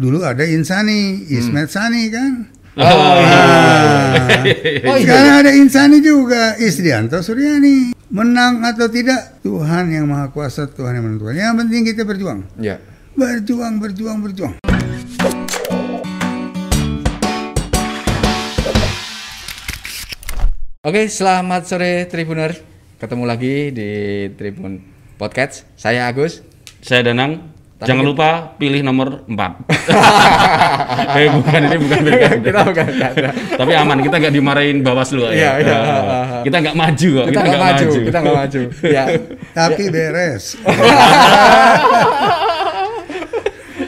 dulu ada Insani, Ismet Sani kan. Oh, iya. Ah. Sekarang ada Insani juga, Isrianto Suryani. Menang atau tidak, Tuhan yang Maha Kuasa, Tuhan yang menentukan. Yang penting kita berjuang. Ya. Berjuang, berjuang, berjuang. Oke, selamat sore Tribuner. Ketemu lagi di Tribun Podcast. Saya Agus. Saya Danang. Tapi Jangan kita- lupa pilih nomor 4. eh bukan ini bukan pilkada. Kita bukan pilkada. Tapi aman kita nggak dimarahin Bawaslu ya. Iya, iya. Eh, kita nggak maju kok. Kita nggak maju, kita nggak maju. Ya. Tapi beres.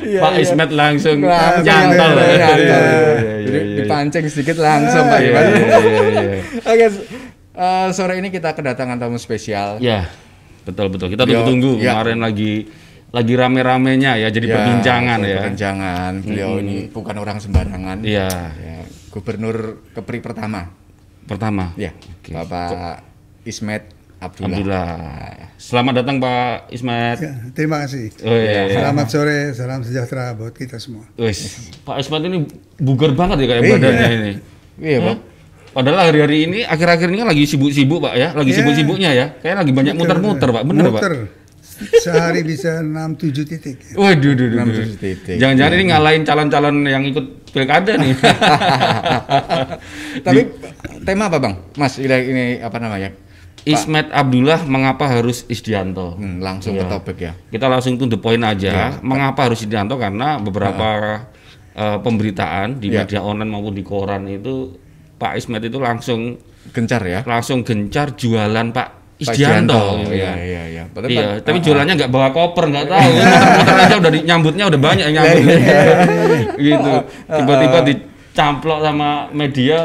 Iya, Pak iya. Ismet langsung Langsung nyantol. ya, ya. Iya, iya, Jadi iya, iya. dipancing sedikit langsung Pak Iya, Iwan. iya, iya, iya. Oke, eh, sore ini kita kedatangan tamu spesial. Ya, betul betul. Kita tunggu-tunggu ya. kemarin lagi lagi rame-ramenya ya jadi Ya, perbincangan ya. Perbincangan. Beliau ini bukan orang sembarangan. Iya. Ya, Gubernur Kepri pertama. Pertama. Ya, Oke. Bapak Ismet Abdullah. Alhamdulillah. Selamat datang Pak Ismet. Ya, terima kasih. Oh iya. Selamat sore, salam sejahtera buat kita semua. Wis, Pak Ismet ini bugar banget ya kayak Iya. badannya ini. Iya, Pak. Padahal hari-hari ini akhir-akhir ini kan lagi sibuk-sibuk Pak ya, lagi Iya. sibuk-sibuknya ya. Kayak lagi banyak muter-muter Pak, bener Pak? Sehari bisa 6-7 titik. Waduh, duh, duh, Enam duh. tujuh titik. Jangan-jangan ini ngalahin calon-calon yang ikut pilkada nih. Tapi tema apa, Bang? Mas, ini, ini apa namanya? Ismet Abdullah mengapa harus Isdianto? Hmm, langsung Iya. ke topik ya. Kita langsung to the point Iya. aja. Mengapa harus Isdianto? Karena beberapa eh, pemberitaan di Iya. media online maupun di koran itu Pak Ismet itu langsung Gencar ya. langsung gencar jualan Pak Isdianto. gitu Iya, ya. iya, iya. Padahal Iya, Pak- tapi ah, jualannya nggak bawa koper, nggak tahu. Muter-muter aja udah di- nyambutnya udah banyak yang nyambut. gitu. Tiba-tiba dicamplok sama media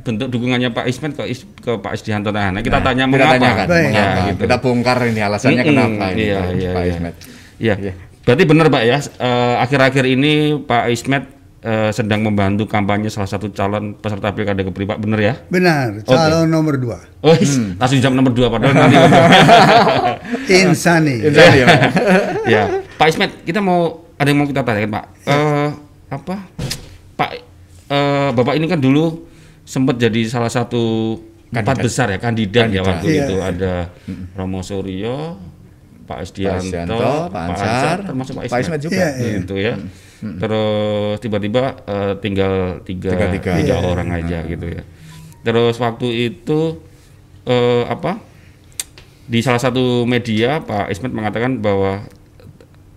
bentuk dukungannya Pak Ismet ke, Is- ke Pak Isdianto. Nah, nah, kita Nah, tanya kita mengapa. tanyakan Baik. mengapa. Ya, gitu. Kita bongkar ini alasannya Mm-mm, kenapa ini iya, Pak, iya, Pak iya. Ismet. Iya. Iya. Berarti benar Pak ya, eh, akhir-akhir ini Pak Ismet eh, sedang membantu kampanye salah satu calon peserta pilkada Kepri Pak, benar ya? Benar, calon nomor dua. Oh, Hmm. langsung jam nomor 2 padahal nanti. Insani. Itu dia, Pak. ya, Pak Ismet, kita mau ada yang mau kita tanyakan Pak. Eh, apa? Pak eh, Bapak ini kan dulu sempat jadi salah satu empat Kandidat. besar ya kandidat, ya Kandidat. waktu Iya. itu ada Romo Suryo, Pak Isdianto, Isdianto, Pak Ansar, termasuk Pak Pak Ismet, Ismet juga. Iya, iya. gitu ya. Terus tiba-tiba eh, tinggal tiga, Tiga-tiga. tiga Iya. orang aja gitu ya. Terus waktu itu eh, apa? Di salah satu media Pak Ismet mengatakan bahwa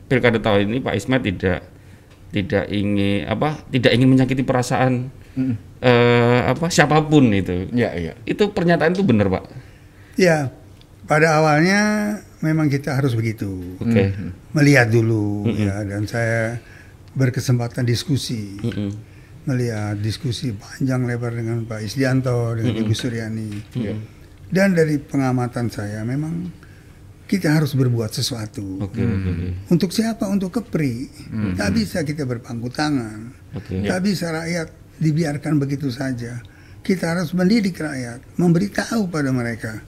pilkada tahun ini Pak Ismet tidak tidak ingin apa? Tidak ingin menyakiti perasaan eh, apa siapa pun itu. Iya, iya. Itu pernyataan itu benar Pak. Ya, pada awalnya memang kita harus begitu. Oke. Melihat dulu ya dan saya berkesempatan diskusi. Mm-mm. Melihat diskusi panjang lebar dengan Pak Isdianto dengan Ibu Suryani. Iya. Dan dari pengamatan saya memang kita harus berbuat sesuatu. Oke, oke, oke. Untuk siapa? Untuk Kepri. Tak bisa kita berpangku tangan. Oke. Tak bisa rakyat dibiarkan begitu saja. Kita harus mendidik rakyat, memberitahu pada mereka.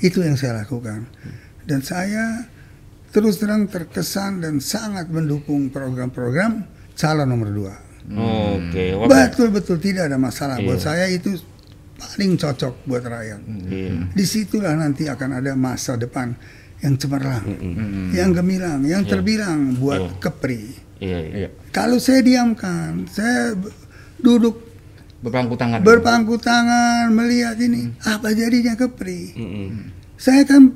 Itu yang saya lakukan. Dan saya terus terang terkesan dan sangat mendukung program-program calon nomor dua. Oke. Wah, Betul-betul tidak ada masalah. Buat Iya. saya itu paling cocok buat rakyat. Iya. Di situlah nanti akan ada masa depan yang cemerlang, yang gemilang, yang terbilang buat Kepri. Iya, iya. Iya. Kalau saya diamkan, saya duduk Berpangku tangan. berpangku tangan melihat ini apa jadinya Kepri. Mm-mm. Saya kan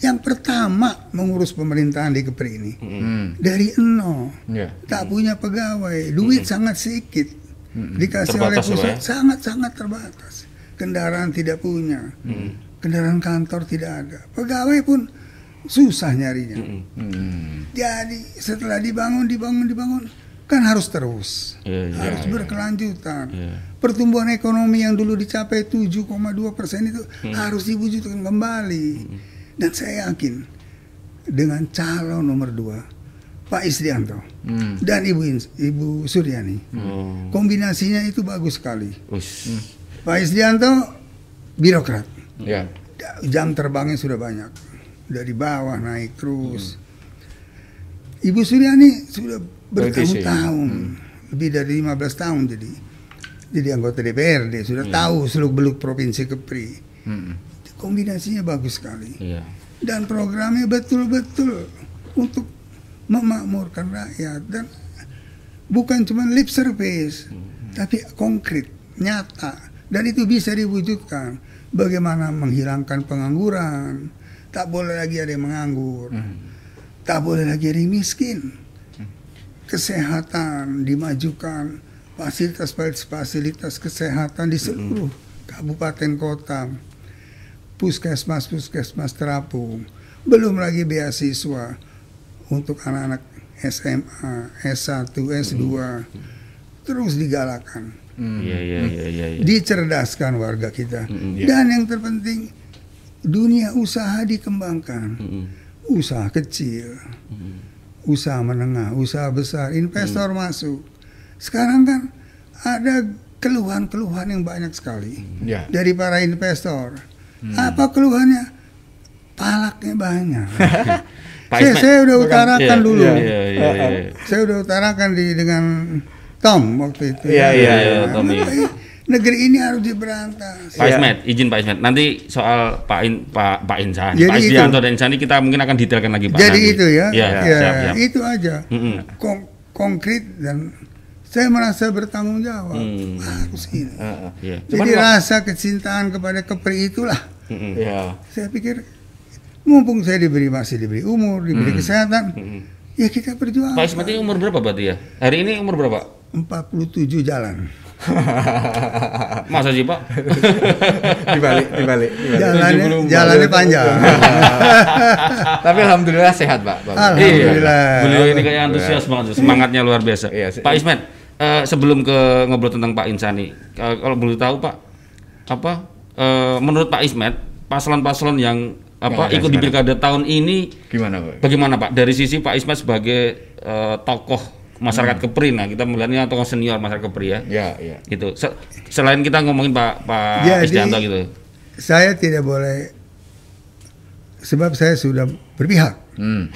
yang pertama mengurus pemerintahan di Kepri ini Hmm. dari nol, Iya. tak punya pegawai, duit sangat sedikit, dikasih oleh Terbatas loh pusat ya. sangat sangat terbatas, kendaraan tidak punya, kendaraan kantor tidak ada, pegawai pun susah nyarinya. Hmm. Jadi setelah dibangun, dibangun, dibangun, kan harus terus, Iya, iya, harus berkelanjutan. Iya. Pertumbuhan ekonomi yang dulu dicapai 7,2 persen itu Hmm. harus diwujudkan kembali. Dan saya yakin dengan calon nomor dua, Pak Isdianto Hmm. dan Ibu Ibu Suryani, Oh. kombinasinya itu bagus sekali. Ush. Pak Isdianto birokrat, Iya. jam terbangnya sudah banyak dari bawah naik terus. Ibu Suryani sudah bertahun-tahun, lebih dari 15 tahun jadi jadi anggota DPRD sudah tahu seluk beluk provinsi Kepri. Hmm. Kombinasinya bagus sekali. Iya. dan programnya betul-betul untuk memakmurkan rakyat. Dan bukan cuma lip service tapi konkret nyata. Dan itu bisa diwujudkan. Bagaimana menghilangkan pengangguran. Tak boleh lagi ada yang menganggur. Tak boleh lagi ada yang miskin. Kesehatan dimajukan. Fasilitas-fasilitas kesehatan di seluruh kabupaten kota puskesmas puskesmas terapung. Belum lagi beasiswa untuk anak-anak SMA S1 S2 terus digalakan. Iya iya iya iya. iya. dicerdaskan warga kita. Mm-mm. dan yang terpenting dunia usaha dikembangkan. Mm-mm. usaha kecil. Usaha menengah usaha besar investor masuk. Sekarang kan ada keluhan-keluhan yang banyak sekali Ya. dari para investor apa keluhannya palaknya banyak saya, saya udah utarakan Iya, dulu Iya iya iya. iya. saya udah utarakan di dengan Tom waktu itu Iya, iya, iya, Tom, iya. negeri ini harus diberantas Pak Iya. Ismet, izin Pak Ismet. Nanti soal Pak In, Pak Pak Insan, Jadi Pak. Isdianto dan Insani kita mungkin akan detailkan lagi Pak. Jadi nanti. itu ya, Iya, ya, siap, siap. itu aja. Mm-mm. Kon- konkret dan saya merasa bertanggung jawab. Hmm. Harus ini. Heeh. Iya. Cuman Jadi Pak- rasa kecintaan kepada Kepri itulah. Mm-mm. Ya. Saya pikir mumpung saya diberi masih diberi umur, diberi kesehatan, Mm-mm. ya kita berjuang. Pak Ismet ini umur berapa berarti ya? Hari ini umur berapa? 47 jalan. Masa sih Pak? dibalik, dibalik, dibalik. Jalannya 74. jalannya panjang. Tapi alhamdulillah sehat, Pak. Alhamdulillah. Iya. Beliau ini kayak antusias banget, semangatnya luar biasa. Iya. Pak Ismet, eh, sebelum ke ngobrol tentang Pak Insani, eh, kalau boleh tahu Pak, apa eh, menurut Pak Ismet, paslon-paslon yang apa Yang ada ikut di pilkada tahun ini Gimana, Pak? Bagaimana Pak dari sisi Pak Ismet sebagai eh, tokoh masyarakat Kepri, nah kita melihatnya tokoh senior masyarakat Kepri ya, Ya, ya. gitu. Se- selain kita ngomongin Pak Pak Jadi- Isdianto gitu, Saya tidak boleh sebab saya sudah berpihak Hmm.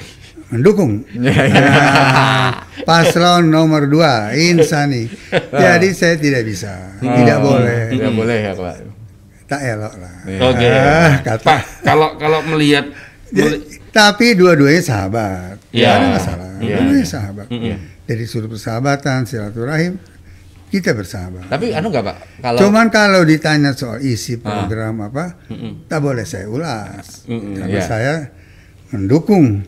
Mendukung Ya, ya. Nah, paslon nomor dua Insani. Jadi saya tidak bisa, tidak Oh, boleh, Tidak boleh ya, Pak. tak elok lah. Iya. oke. Ah, kata. Pak kalau kalau melihat Jadi, tapi dua-duanya sahabat, Iya. tidak ada masalah. Iya, Dua-duanya iya. sahabat. Mm-mm. Dari sudut persahabatan, silaturahim, kita bersahabat. Tapi anu enggak, Pak? Kalau Cuman kalau ditanya soal isi program apa, Mm-mm. tak boleh saya ulas. Mm-mm, Karena iya. saya mendukung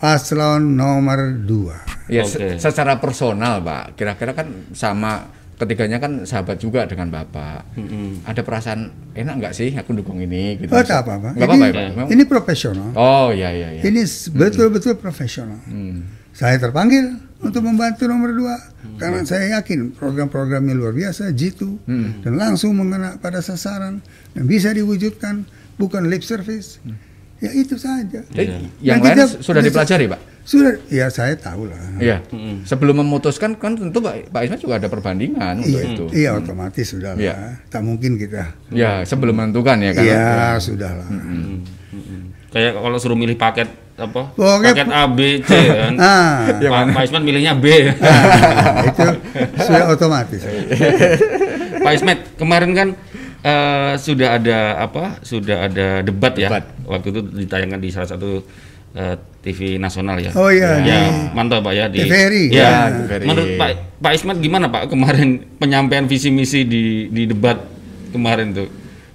paslon nomor dua. ya Oke. se- secara personal, Pak. Kira-kira kan sama ketiganya kan sahabat juga dengan Bapak. Mm-mm. Ada perasaan enak nggak sih aku dukung ini gitu. Oh, tak apa-apa. Ini, ya, Pak. Ini profesional. Oh, ya ya ya. Ini betul-betul profesional. Hmm. Saya terpanggil untuk membantu nomor dua karena saya yakin program-programnya luar biasa, jitu Hmm. dan langsung mengena pada sasaran dan bisa diwujudkan bukan lip service. Ya itu saja. Eh, Iya. Yang Dan lain kita- sudah dipelajari, Pak? Sudah, ya saya tahu lah. Iya. Sebelum memutuskan kan tentu Pak Pak Ismet juga ada perbandingan untuk Iya, itu. iya otomatis sudah lah. Iya. Tak mungkin kita. Ya, sebelum menentukan ya kan. Iya sudah lah. Mm-mm. Mm-mm. Kayak kalau suruh milih paket apa? Pokoknya- paket A, B, C kan. Ah, Yang Pak? Pak Ismet milihnya B. ah, itu sudah otomatis. Pak Ismet, kemarin kan eh, sudah ada apa? Sudah ada debat, ya. Debat. Waktu itu ditayangkan di salah satu eh, TV nasional ya. Oh iya, Ya, di mantap Pak ya di TVRI. Ya, Ya, TVRI. menurut Pak Pak Ismet gimana Pak kemarin penyampaian visi misi di di debat kemarin tuh?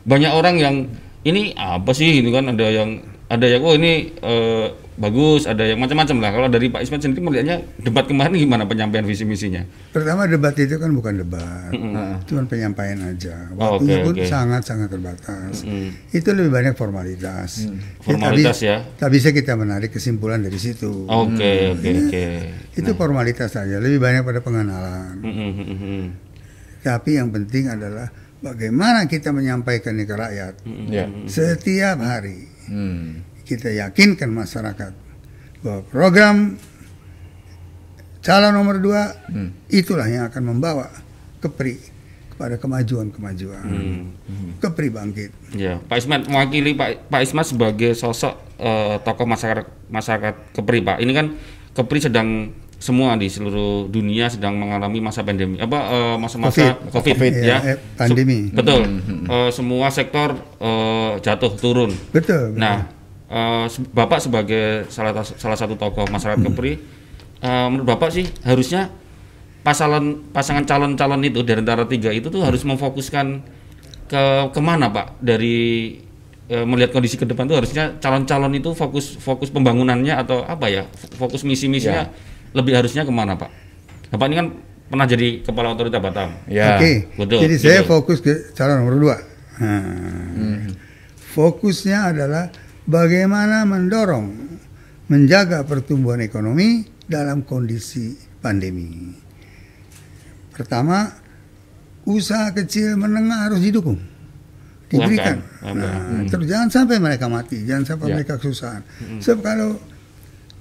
Banyak orang yang ini apa sih gitu kan ada yang ada yang oh ini eh, bagus, ada yang macam-macam lah. Kalau dari Pak Ismet sendiri melihatnya debat kemarin gimana penyampaian visi misinya? Pertama debat itu kan bukan debat, Mm-mm. cuma penyampaian aja. Oh, Waktunya oke, pun oke. sangat-sangat terbatas. Mm. Itu lebih banyak formalitas. Kita Formalitas bi- ya. Tak bisa kita menarik kesimpulan dari situ. Oke, oke, oke. Itu formalitas saja, lebih banyak pada pengenalan. Mm-mm, mm-mm. Tapi yang penting adalah bagaimana kita menyampaikan ini ke rakyat. Ya. Setiap hari Hmm. Kita yakinkan masyarakat bahwa program calon nomor dua Hmm. itulah yang akan membawa Kepri kepada kemajuan-kemajuan. Hmm. Kepri bangkit. Ya, Pak Ismet mewakili Pak Pak Ismet sebagai sosok eh, tokoh masyarakat masyarakat Kepri Pak. Ini kan Kepri sedang semua di seluruh dunia sedang mengalami masa pandemi apa eh, masa-masa COVID, Covid, ya. ya, eh, pandemi. Se- betul. Eh, semua sektor eh, jatuh turun. Betul. Nah, eh, Bapak sebagai salah salah satu tokoh masyarakat Hmm. Kepri, eh, menurut Bapak sih harusnya pasangan pasangan calon-calon itu dari antara tiga itu tuh harus memfokuskan ke ke mana Pak dari eh, melihat kondisi ke depan tuh harusnya calon-calon itu fokus fokus pembangunannya atau apa ya fokus misi-misinya lebih harusnya ke mana Pak? Bapak ini kan pernah jadi kepala otorita Batam. Ya. Oke, betul, jadi saya betul. fokus ke calon nomor dua. Nah, Fokusnya adalah bagaimana mendorong, menjaga pertumbuhan ekonomi dalam kondisi pandemi. Pertama, usaha kecil menengah harus didukung, diberikan. Nah, terus jangan sampai mereka mati, jangan sampai Ya. mereka kesusahan. Sebab kalau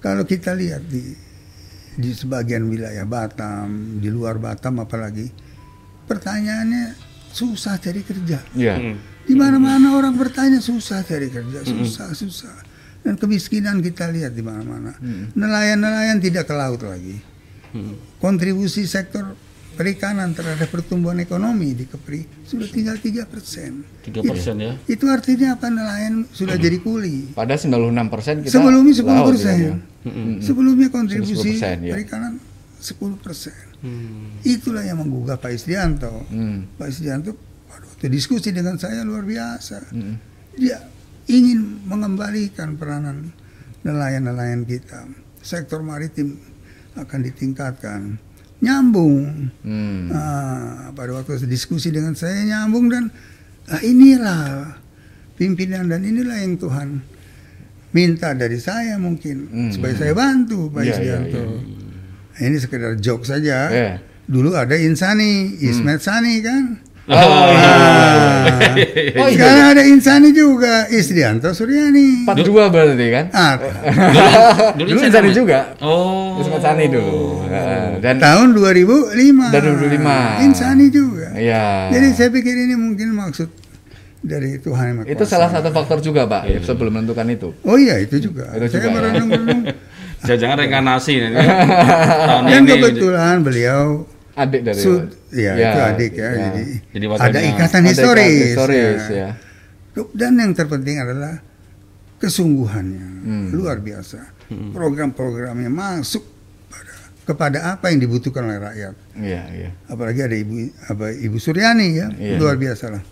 kalau kita lihat di di sebagian wilayah Batam, di luar Batam apalagi, pertanyaannya susah cari kerja. Ya. Hmm. Di mana-mana orang bertanya susah cari kerja, susah, susah. Dan kemiskinan kita lihat di mana-mana. Nelayan-nelayan tidak ke laut lagi. Hmm. Kontribusi sektor perikanan terhadap pertumbuhan ekonomi di Kepri sudah tinggal 3 persen. 3% ya. Itu artinya apa nelayan sudah jadi kuli. Pada 96 persen kita Sebelumnya 10 laut, persen. ya, ya. Sebelumnya kontribusi 10%, ya. perikanan 10 persen. Hmm. Itulah yang menggugah Pak Isdianto. Hmm. Pak Isdianto waduh, waktu diskusi dengan saya luar biasa. Hmm. Dia ingin mengembalikan peranan nelayan-nelayan kita. Sektor maritim akan ditingkatkan. Nyambung. Hmm. Ah, pada waktu diskusi dengan saya nyambung dan ah, inilah pimpinan dan inilah yang Tuhan minta dari saya mungkin Hmm. supaya saya bantu Pak Iya, iya, Isdianto. Nah, Ini sekedar joke saja. Iya. Dulu ada Insani, Ismet Sani kan. Oh, iya. Ah, Oh, iya. Sekarang ada Insani juga, Isdianto Suryani. 42 berarti kan? Ah, Dulu Insani Insani namanya? juga. Oh. Ismet Sani dulu. Heeh. Dan tahun 2005. Dan 2005. Insani juga. Iya. Jadi saya pikir ini mungkin maksud dari Tuhan yang Maha itu salah satu faktor juga, Pak, sebelum menentukan itu. Oh iya itu juga. Itu saya juga, ya. merenung-renung. Jangan-jangan reinkarnasi nanti. Tahun Dan ini. kebetulan beliau Adik dari sud, ya, itu adik ya, ya. jadi, Jadi ada ikatan Ada historis. ikatan historis ya. ya. Dan yang terpenting adalah kesungguhannya Hmm. luar biasa. Program-programnya masuk pada kepada apa yang dibutuhkan oleh rakyat. Iya, iya. Apalagi ada ibu apa Ibu Suryani ya, Iya. luar biasa lah.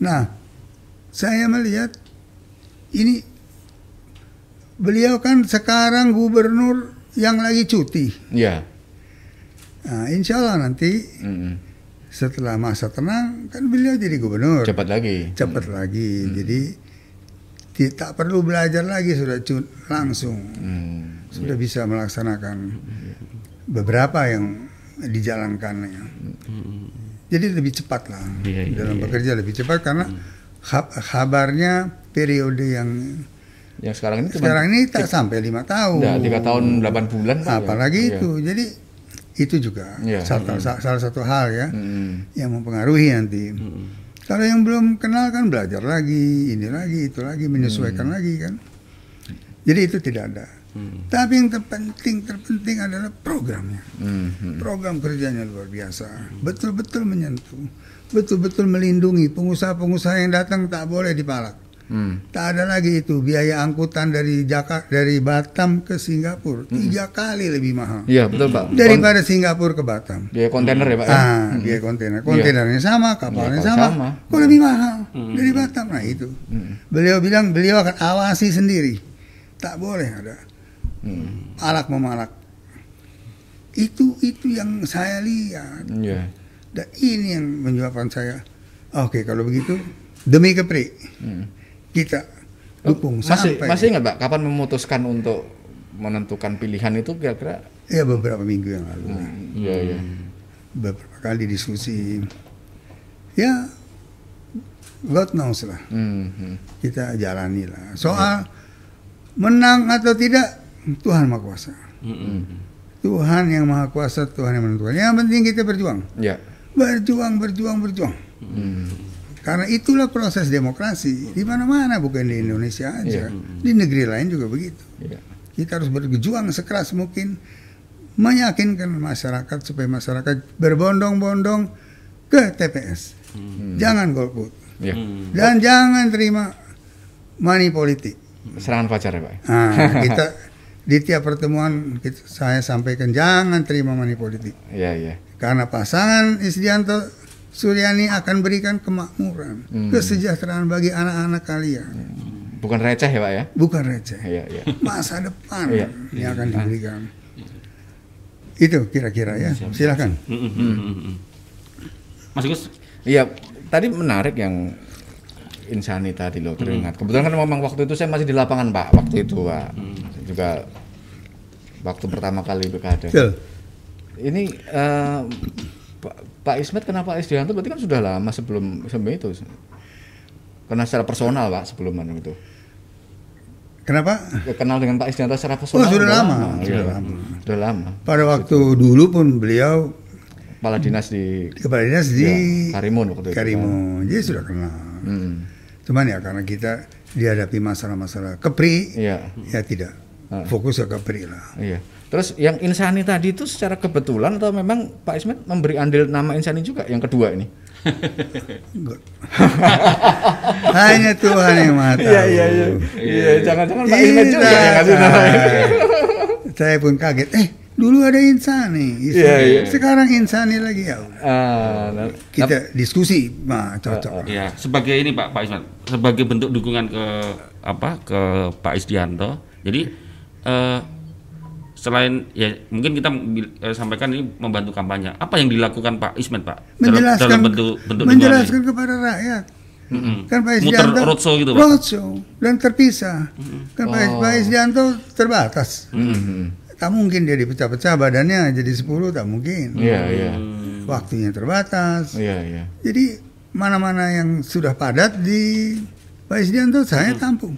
Nah, saya melihat ini beliau kan sekarang gubernur yang lagi cuti. Iya. Nah, insya Allah nanti Mm-mm. setelah masa tenang kan beliau jadi gubernur. Cepat lagi. Cepat lagi. Jadi tidak perlu belajar lagi sudah cu- langsung Hmm. sudah bisa melaksanakan beberapa yang dijalankannya. Jadi lebih cepat lah Iya, iya, dalam iya. bekerja lebih cepat karena ha- kabarnya periode yang Yang sekarang ini sekarang ini tak sampai lima tahun. Tiga tahun 8 bulan. Pak, ya? Apalagi Iya. itu. Jadi itu juga Iya. salah, salah satu hal ya Mm-mm. yang mempengaruhi nanti. Kalau yang belum kenal kan belajar lagi, ini lagi, itu lagi, menyesuaikan lagi kan. Jadi itu tidak ada. Tapi yang terpenting terpenting adalah programnya. Mhm. Program kerjanya luar biasa. Betul-betul menyentuh. Betul-betul melindungi pengusaha-pengusaha yang datang tak boleh dipalak. Hmm. Tak ada lagi itu biaya angkutan dari Jakarta dari Batam ke Singapura tiga kali lebih mahal Iya, betul, Pak. Kon- daripada Singapura ke Batam. biaya kontainer ya, Pak. ya? Ah, biaya kontainer. Kontainernya sama, kapalnya Iya, sama. sama. Kok lebih mahal dari Batam? Nah itu. Beliau bilang beliau akan awasi sendiri. Tak boleh ada Hmm. alak memalak. Itu itu yang saya lihat. Iya. Dan ini yang menyebabkan saya. Oke, kalau begitu demi kepri Hmm. Kita dukung Masih sampai masih ingat, Pak, kapan memutuskan untuk menentukan pilihan itu kira-kira? ya beberapa minggu yang lalu. Iya, iya. Beberapa kali diskusi. Ya God knows lah. Hmm, hmm. kita jalani lah. Soal menang atau tidak Tuhan Maha Kuasa. Tuhan yang Maha Kuasa, Tuhan yang menentukan. Yang penting kita berjuang, Ya. berjuang, berjuang, berjuang. Hmm. Karena itulah proses demokrasi di mana-mana, bukan di Indonesia aja, di negeri lain juga begitu. Iya. Kita harus berjuang sekeras mungkin meyakinkan masyarakat supaya masyarakat berbondong-bondong ke TPS. Jangan golput Ya. dan jangan terima money politik. Serangan fajar ya Pak. Nah, kita di tiap pertemuan kita, saya sampaikan jangan terima money politik Iya iya. karena pasangan Isdianto Suryani akan berikan kemakmuran, Hmm. kesejahteraan bagi anak-anak kalian, Bukan receh ya Pak ya. bukan receh. Iya iya. Masa depan Iya. yang akan diberikan. Itu kira-kira ya. Silakan. Mm, mm, mm, mm, mm. Mas Gus, Iya, tadi menarik yang Insani tadi loh teringat. Kebetulan kan memang waktu itu saya masih di lapangan Pak, waktu itu Pak. Juga waktu pertama kali pilkada. Betul. Ini eh, Pak, Pak Ismet kenapa Pak Isdianto berarti kan sudah lama sebelum sebelum itu. Karena secara personal Pak sebelum itu. Kenapa? Kenal dengan Pak Isdianto secara personal. Oh, sudah lama, iya. sudah lama. Sudah lama. Pada waktu dulu pun beliau Kepala dinas di kepala dinas di Ya, Karimun waktu itu. Karimun. Jadi sudah kenal. Hmm. Cuman ya karena kita dihadapi masalah-masalah kepri, Iya. ya tidak Ah. fokus ke kepri lah. Iya. Terus yang Insani tadi itu secara kebetulan atau memang Pak Ismet memberi andil nama Insani juga yang kedua ini? Enggak. Hanya Tuhan yang maha tahu. Iya, Iya, jangan-jangan Pak Ismet juga yang ngasih nama ini. Saya pun kaget. Eh, dulu ada Insani. Insani. Iya, iya. Sekarang Insani lagi ya. Ah, nah, Kita diskusi, nah cocok. ya sebagai ini Pak Pak Ismat, sebagai bentuk dukungan ke apa ke Pak Isdianto. Jadi eh, selain ya mungkin kita eh, sampaikan ini membantu kampanye. Apa yang dilakukan Pak Ismet Pak menjelaskan dalam bentuk bentuk menjelaskan kepada rakyat. Mm-mm. Kan Pak Isdianto roadshow gitu Pak. roadshow dan terpisah. Kan Pak, Oh. Pak Isdianto terbatas. hmm, Tak mungkin dia dipecah-pecah badannya jadi 10 tak mungkin. Iya, iya. Waktunya terbatas. Iya, iya. Jadi mana-mana yang sudah padat di Pak Isdianto saya tampung.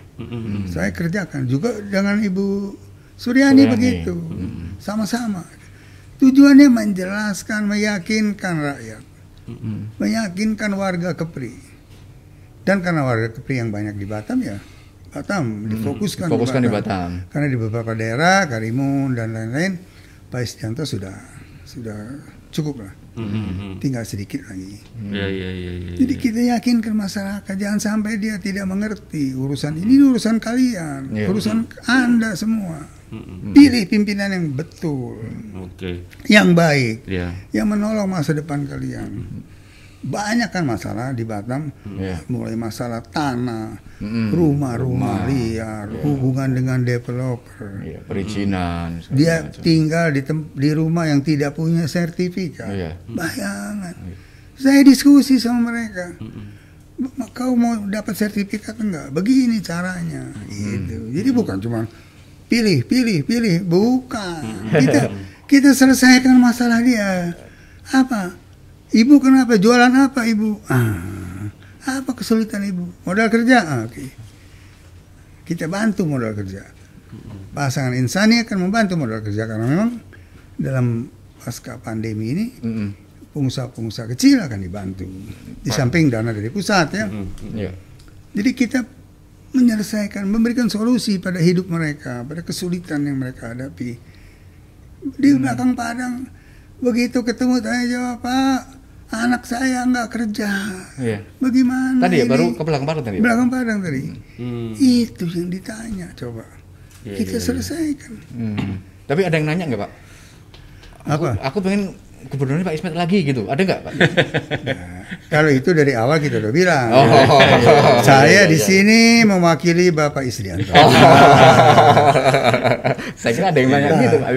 Saya kerjakan juga dengan Ibu Suryani, Suryani. begitu. Sama-sama. Tujuannya menjelaskan, meyakinkan rakyat. Meyakinkan warga Kepri. Dan karena warga Kepri yang banyak di Batam ya, Batam difokuskan, Fokuskan di Batam. Karena di beberapa daerah, Karimun dan lain-lain, Pak Isdianto sudah sudah cukup lah. Mm-mm. Tinggal sedikit lagi. Iya iya iya. iya, Jadi iya. kita yakinkan masyarakat jangan sampai dia tidak mengerti urusan ini urusan kalian, Iya. urusan Anda semua. Pilih pimpinan yang betul, Oke. yang baik, Ya. yang menolong masa depan kalian. Banyak kan masalah di Batam, Iya. mulai masalah tanah, Mm-mm. rumah-rumah liar, hubungan dengan developer. Iya, perizinan. segala Dia macam. tinggal di, tem- di rumah yang tidak punya sertifikat. Iya. Bayangan. Saya diskusi sama mereka. "Ma- Kau mau dapat sertifikat enggak? Begini caranya. Gitu. Jadi bukan cuma pilih, pilih, pilih. Bukan. Kita kita selesaikan masalah dia. Apa? Ibu kenapa? Jualan apa ibu? Ah, apa kesulitan ibu? Modal kerja? Ah, Oke. Kita bantu modal kerja. Pasangan insani akan membantu modal kerja karena memang dalam pasca pandemi ini pengusaha-pengusaha kecil akan dibantu. Di samping dana dari pusat ya. Iya. Jadi kita menyelesaikan, memberikan solusi pada hidup mereka, pada kesulitan yang mereka hadapi. Di belakang padang, begitu ketemu tanya jawab, Pak, anak saya nggak kerja. Iya. Bagaimana Tadi ya ini?" baru ke belakang padang tadi. ya? belakang padang tadi. Hmm. Itu yang ditanya, coba. Iya, kita iya, iya. selesaikan. Hmm. Tapi ada yang nanya nggak Pak? Apa? Aku, aku pengen gubernurnya Pak Ismet lagi gitu. Ada nggak Pak? Kalau itu dari awal kita udah bilang. Oh. Saya Iya, di iya. sini mewakili Bapak Isdianto. Saya kira ada yang nanya gitu Pak.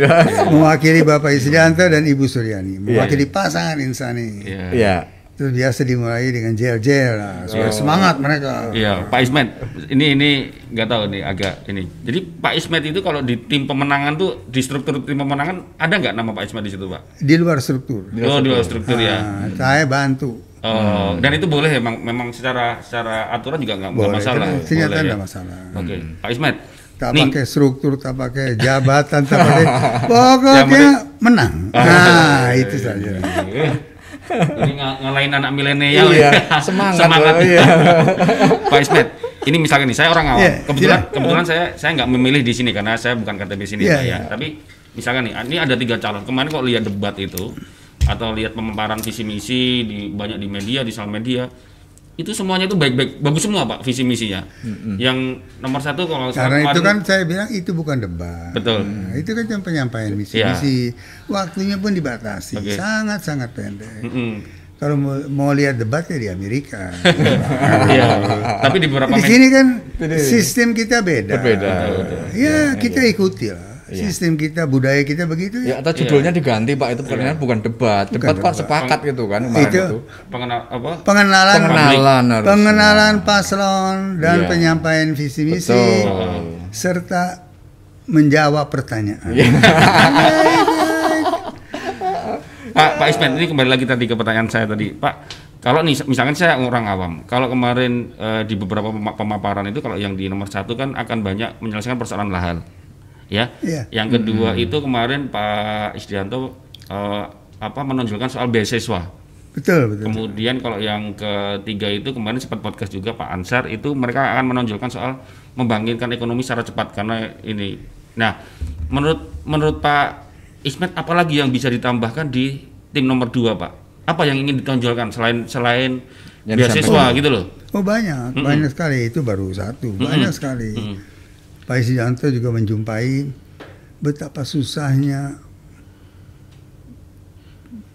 mewakili Bapak Isdianto dan Ibu Suryani, Iya, mewakili pasangan Insani. Iya. Iya. Terus biasa dimulai dengan jel-jel lah, supaya semangat mereka. Iya, Pak Ismet. Ini ini nggak tahu nih agak ini. Jadi Pak Ismet itu kalau di tim pemenangan tuh di struktur tim pemenangan ada nggak nama Pak Ismet di situ, Pak? Di luar struktur. oh, di luar struktur ya. Nah, saya bantu. Oh, dan itu boleh memang memang secara secara aturan juga nggak masalah. ternyata Boleh, tidak ya. masalah. Oke, Pak Ismet. Tak nih, pakai struktur, tak pakai jabatan, tak pakai pokoknya menang. Nah, itu saja. Eh, Ini ng- ngalahin anak milenial Iya, ya. semangat, semangat. loh, iya. Pak Ismet, ini misalnya nih saya orang awam. Iya, kebetulan silakan. kebetulan saya saya nggak memilih di sini karena saya bukan KTP sini Iya, Pak ya. iya. Tapi misalkan nih, ini ada tiga calon. Kemarin kok lihat debat itu atau lihat pemaparan visi misi di banyak di media, di sosial media, itu semuanya itu baik-baik, bagus semua pak visi misinya. Yang nomor satu kalau Karena itu kan saya bilang itu bukan debat. betul. Nah, itu kan cuma penyampaian misi-misi. Waktunya pun dibatasi, Oke. sangat-sangat pendek. Mm-mm. Kalau mau, mau lihat debat ya di Amerika. Iya. Tapi di beberapa di sini kan sistem kita beda. Berbeda. Ya, kita ikuti lah. Iya. Sistem kita, budaya kita begitu Ya ya. atau judulnya diganti Pak itu bukan bukan debat. Debat kok debat. sepakat gitu kan kemarin Itu- itu. pengenal apa? Pengenalan, Pengenalan harus. pengenalan paslon dan Iya. penyampaian visi misi Betul. serta menjawab pertanyaan. Iya. Pak, Pak Ismet, ini kembali lagi tadi ke pertanyaan saya tadi, Pak. Kalau nih, misalkan saya orang awam, kalau kemarin eh, di beberapa pema- pemaparan itu, kalau yang di nomor satu kan akan banyak menyelesaikan persoalan lahan, ya. Iya. Yang kedua itu kemarin Pak Isdianto eh, apa menonjolkan soal beasiswa. Betul, betul. Kemudian kalau yang ketiga itu kemarin sempat podcast juga Pak Ansar itu mereka akan menonjolkan soal membangkitkan ekonomi secara cepat karena ini. Nah, menurut menurut Pak Ismet apalagi yang bisa ditambahkan di tim nomor dua Pak? Apa yang ingin ditonjolkan selain selain Yang beasiswa gitu loh? Oh banyak, banyak sekali itu baru satu, banyak sekali. Pak Isianto juga menjumpai betapa susahnya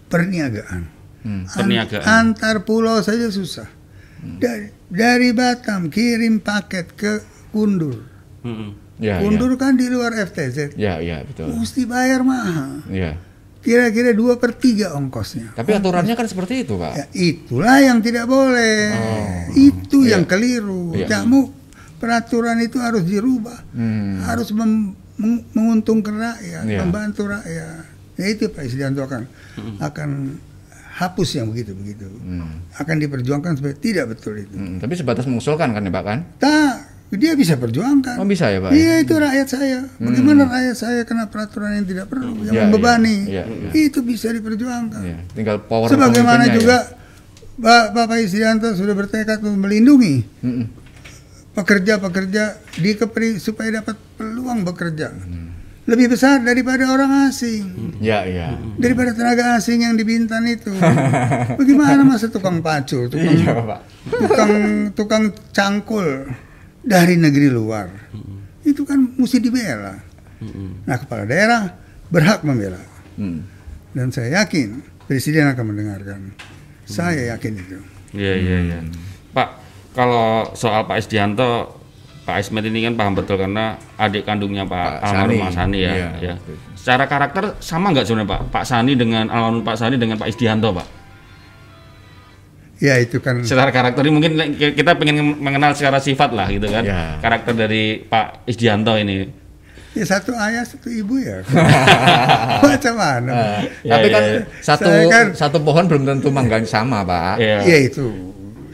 perniagaan. Hmm. An- Perniagaan. antar pulau saja susah. Dari, dari Batam kirim paket ke Kundur. Mm-mm. Ya, ya. Kundur kan di luar FTZ. Ya, ya, betul. Mesti bayar mahal. Ya. Kira-kira dua per tiga ongkosnya. Tapi aturannya kan seperti itu, Pak. Ya, itulah yang tidak boleh. itu yang keliru. Iya. Kamu peraturan itu harus dirubah. Hmm. Harus mem- meng- menguntungkan rakyat, Iya. membantu rakyat. Ya itu Pak Isdianto akan akan hapus yang begitu-begitu. Hmm. Akan diperjuangkan supaya tidak betul itu. Hmm, Tapi sebatas mengusulkan kan ya, Pak kan? Tak, dia bisa perjuangkan. Oh, bisa ya, Pak? Iya itu rakyat saya. Bagaimana rakyat saya kena peraturan yang tidak perlu, yang Iya, membebani. iya, iya, Itu bisa diperjuangkan. Ya, tinggal power Sebagaimana pemimpinnya juga ya. Pak Bapak Isdianto sudah bertekad untuk melindungi Mm-mm. Pekerja-pekerja di Kepri supaya dapat peluang bekerja Hmm. lebih besar daripada orang asing, Ya, ya. daripada tenaga asing yang di Bintan itu. Bagaimana masa tukang pacul, tukang Iya, Pak. tukang tukang cangkul dari negeri luar, itu kan mesti dibela. Nah kepala daerah berhak membela Hmm. dan saya yakin presiden akan mendengarkan. Saya yakin itu. Iya iya iya. Pak, kalau soal Pak Isdianto, Pak Ismet ini kan paham betul karena adik kandungnya Pak, Pak almarhum Sani. Pak Sani ya. Iya, ya. Secara karakter sama nggak sebenarnya Pak? Pak Sani dengan almarhum Pak Sani dengan Pak Isdianto Pak? Ya itu kan Secara karakter ini mungkin kita pengen mengenal secara sifat lah gitu kan. Ya. Karakter dari Pak Isdianto ini. ya satu ayah satu ibu ya. Macam mana? Ah, Ya, Tapi ya, kan ya. satu kan- satu pohon belum tentu manggang sama, Pak. Iya. Ya itu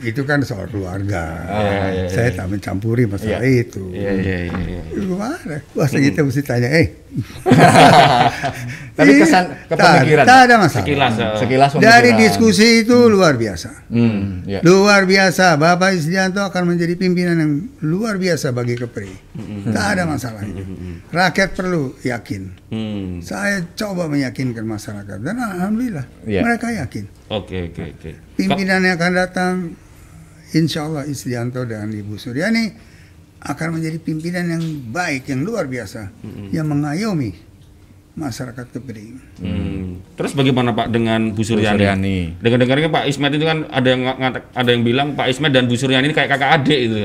itu kan soal keluarga. iya, iya, Saya tak mencampuri masalah Iya. itu. Iya iya iya. iya. Gimana? Masa kita mesti tanya, eh. Tapi Iya, kesan kepemikiran. Tak ada masalah. Sekilas. eh, Sekilas Dari diskusi itu luar biasa. Hmm, ya. Luar biasa. Bapak Isdianto akan menjadi pimpinan yang luar biasa bagi Kepri. Tak ada masalah itu. Rakyat perlu yakin. Hmm. Saya coba meyakinkan masyarakat dan alhamdulillah Iya. mereka yakin. Oke oke oke. Pimpinan yang akan datang, insya Allah Isdianto dan Ibu Suryani akan menjadi pimpinan yang baik, yang luar biasa, yang mengayomi masyarakat Kepri. Hmm. Terus bagaimana Pak dengan Bu Suryani? Suryani. Dengar-dengarnya Pak Ismet itu kan ada yang ada yang bilang Pak Ismet dan Bu Suryani ini kayak kakak adik itu.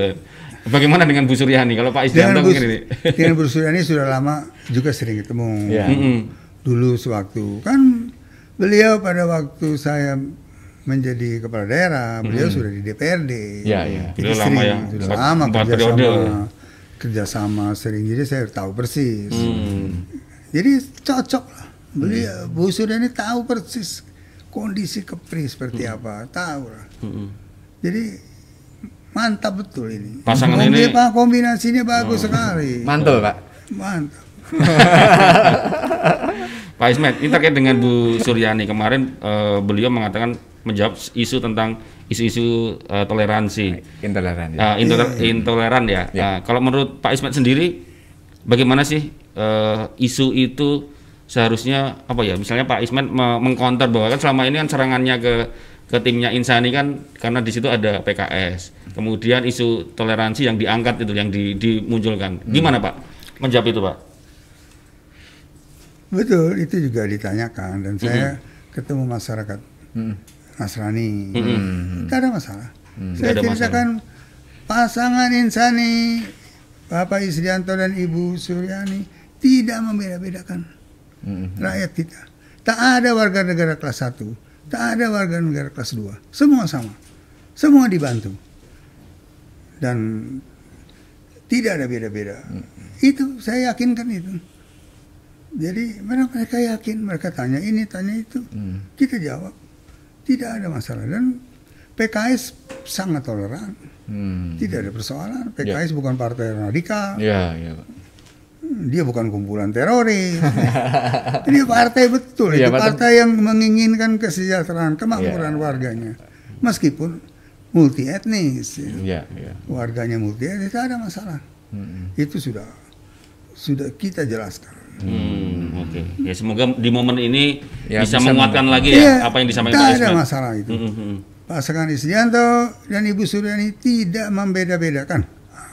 Bagaimana dengan Bu Suryani? Kalau Pak Isdianto Dengan mungkin ini. dengan Bu Suryani sudah lama juga sering ketemu. Iya. Mm-mm. Dulu sewaktu kan beliau pada waktu saya menjadi kepala daerah, beliau sudah di DPRD. Iya, iya. Jadi Beliau lama sering, ya, sudah empat- lama empat kerjasama, periode. kerjasama sering. Jadi saya tahu persis. Hmm. Jadi cocok lah. Beliau Bu Suryani tahu persis kondisi Kepri seperti apa, tahu lah. Mm-mm. Jadi mantap betul ini. Pasangan Kombi- ini- Pak, kombinasinya bagus sekali. Mantul, Pak. Mantap. Pak Ismet, ini terkait dengan Bu Suryani kemarin eh, beliau mengatakan menjawab isu tentang isu-isu eh, toleransi. Intoleran ya. Ah, intoler- intoleran ya. Ya. Ah, kalau menurut Pak Ismet sendiri, bagaimana sih eh, isu itu seharusnya apa ya misalnya Pak Ismet me- mengcounter bahwa kan selama ini kan serangannya ke ke timnya Insani kan karena di situ ada PKS kemudian isu toleransi yang diangkat itu yang di, dimunculkan. Gimana Pak? Menjawab itu Pak. Betul, itu juga ditanyakan. Dan saya ketemu masyarakat Nasrani. Tidak ada masalah. Saya Nggak ada ceritakan pasangan Insani, Bapak Isrianto dan Ibu Suryani tidak membeda-bedakan rakyat kita. Tak ada warga negara kelas 1, tak ada warga negara kelas 2. Semua sama. Semua dibantu. Dan tidak ada beda-beda. Itu saya yakinkan itu. Jadi mereka yakin, mereka tanya ini, tanya itu, kita jawab. Tidak ada masalah dan PKS sangat toleran, Hmm. tidak ada persoalan. PKS bukan partai radikal, Ya, ya, Pak. dia bukan kumpulan teroris. dia partai betul, Iya, itu partai yang menginginkan kesejahteraan, kemakmuran Iya. warganya. Meskipun multi etnis, Ya, ya. warganya multi etnis, tidak ada masalah. Hmm. Itu sudah sudah kita jelaskan. Hmm, oke ya semoga di momen ini Ya, bisa, bisa menguatkan mem- lagi Iya, ya apa yang disampaikan Pak tidak ada masalah itu. Hmm, hmm, hmm. Pasangan Isdianto dan Ibu Suryani tidak membeda-bedakan.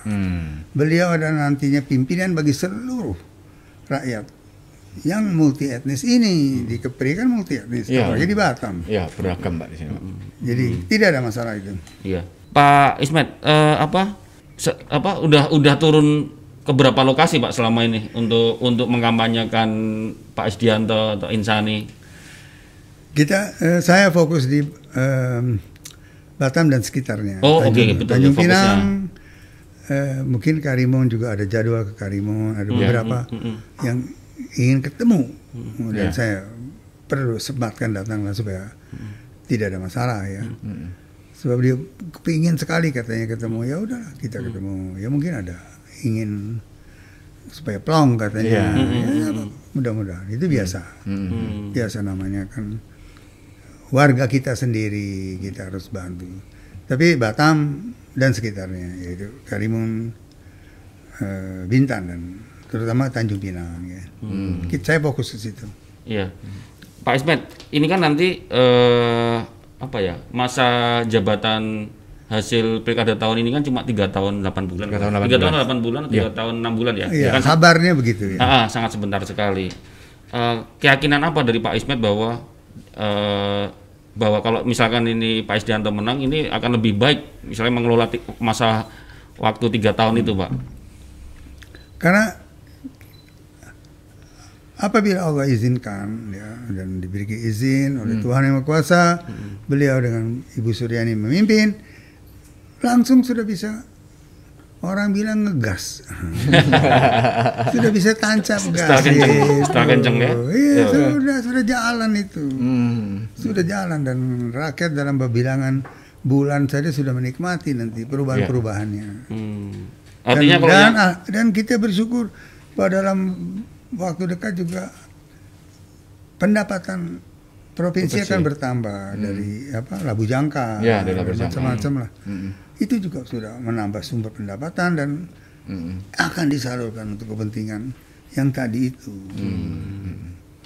Hmm. Beliau adalah nantinya pimpinan bagi seluruh rakyat yang multi etnis ini di Kepri kan multi etnis, Iya. apalagi di Batam. Ya, beragam Pak di sini, Pak. Jadi tidak ada masalah itu. Iya. Pak Ismet, eh, apa se- apa udah udah turun ke berapa lokasi Pak selama ini untuk untuk mengkampanyekan Pak Isdianto atau Insani? Kita, eh, saya fokus di em, Batam dan sekitarnya. Oh, oke, Tanjung, betul, Tanjung fokusnya. Pinang, eh, mungkin Karimun juga ada jadwal ke Karimun, ada beberapa yang ingin ketemu dan Ya. saya perlu sempatkan datang lah supaya tidak ada masalah ya. Sebab dia kepingin sekali katanya ketemu ya udahlah kita ketemu ya mungkin ada ingin supaya plong katanya. Iya. ya, apa, mudah-mudahan. Itu biasa. Hmm. biasa namanya kan. Warga kita sendiri kita harus bantu. Tapi Batam dan sekitarnya yaitu Karimun eh, Bintan dan terutama Tanjung Pinang ya. Kita- saya fokus ke situ. Iya. Pak Ismet, ini kan nanti eh, apa ya masa jabatan hasil pilkada tahun ini kan cuma tiga tahun 8 bulan. Tiga tahun, delapan Tiga tahun bulan. 8 bulan, tiga tahun 6 bulan ya. Iya, Kan kabarnya begitu ya Ah, ah, sangat sebentar sekali. Eh, keyakinan apa dari Pak Ismet bahwa eh, bahwa kalau misalkan ini Pak Isdianto menang ini akan lebih baik misalnya mengelola masa waktu tiga tahun itu Pak. Karena apabila Allah izinkan ya dan diberi izin oleh Tuhan yang Maha Kuasa, beliau dengan Ibu Suryani memimpin, langsung sudah bisa orang bilang ngegas. sudah bisa tancap gas. Setelah kenceng, gitu. setelah kenceng ya? Iya, Ya. sudah sudah jalan itu. Hmm. Sudah jalan dan rakyat dalam bilangan bulan saja sudah menikmati nanti perubahan-perubahannya. Hmm. Artinya dan, kalau dan, yang, ah, dan kita bersyukur bahwa dalam waktu dekat juga pendapatan provinsi akan bertambah dari apa Labu Jangka, Ya, dari Labu Jangka. macam-macam lah. Hmm. Itu juga sudah menambah sumber pendapatan dan Hmm. akan disalurkan untuk kepentingan yang tadi itu.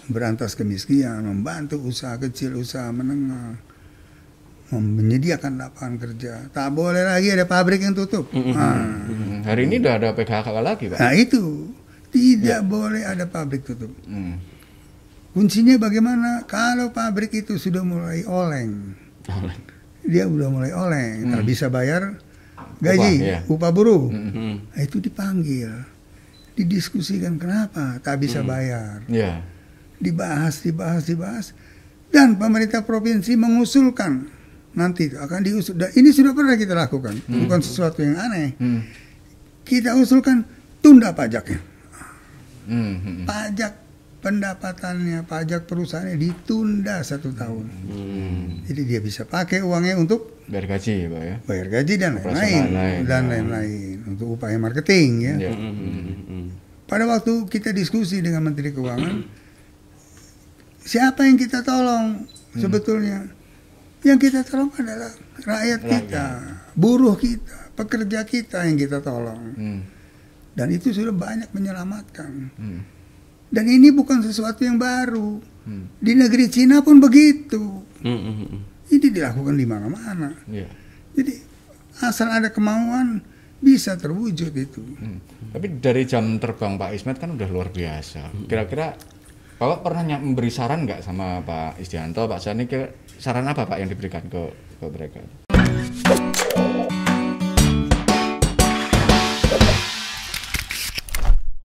Berantas kemiskinan, membantu usaha kecil, usaha menengah, menyediakan lapangan kerja. Tak boleh lagi ada pabrik yang tutup. Nah, Hmm. Hari ini udah ada PKK lagi, Pak. Nah itu tidak boleh ada pabrik tutup. Hmm. Kuncinya bagaimana? Kalau pabrik itu sudah mulai oleng, dia udah mulai oleng, tak bisa bayar gaji, Upah, iya. upah buruh. Hmm. Nah, itu dipanggil, didiskusikan kenapa tak bisa bayar, Ya. dibahas, dibahas, dibahas, dan pemerintah provinsi mengusulkan nanti itu akan diusul. Dan ini sudah pernah kita lakukan, bukan sesuatu yang aneh. Hmm. Kita usulkan tunda pajaknya. Hmm. Hmm. pajak pendapatannya, pajak perusahaannya ditunda satu tahun. Hmm. Jadi dia bisa pakai uangnya untuk Biar gaji, Pak ya. bayar gaji dan lain-lain lain. dan lain-lain untuk upaya marketing ya. Ya. Hmm. Hmm. Hmm. Pada waktu kita diskusi dengan Menteri Keuangan, siapa yang kita tolong sebetulnya? Yang kita tolong adalah rakyat kita, buruh kita, pekerja kita yang kita tolong. Hmm. Dan itu sudah banyak menyelamatkan. Hmm. Dan ini bukan sesuatu yang baru. Hmm. Di negeri Cina pun begitu. Mm, mm, mm. Ini dilakukan di mana-mana. Iya. Jadi asal ada kemauan bisa terwujud itu. Hmm. Tapi dari jam terbang Pak Ismet kan udah luar biasa. Kira-kira Bapak pernah memberi saran nggak sama Pak Isdianto, Pak Sani, kira saran apa Pak yang diberikan ke, ke mereka?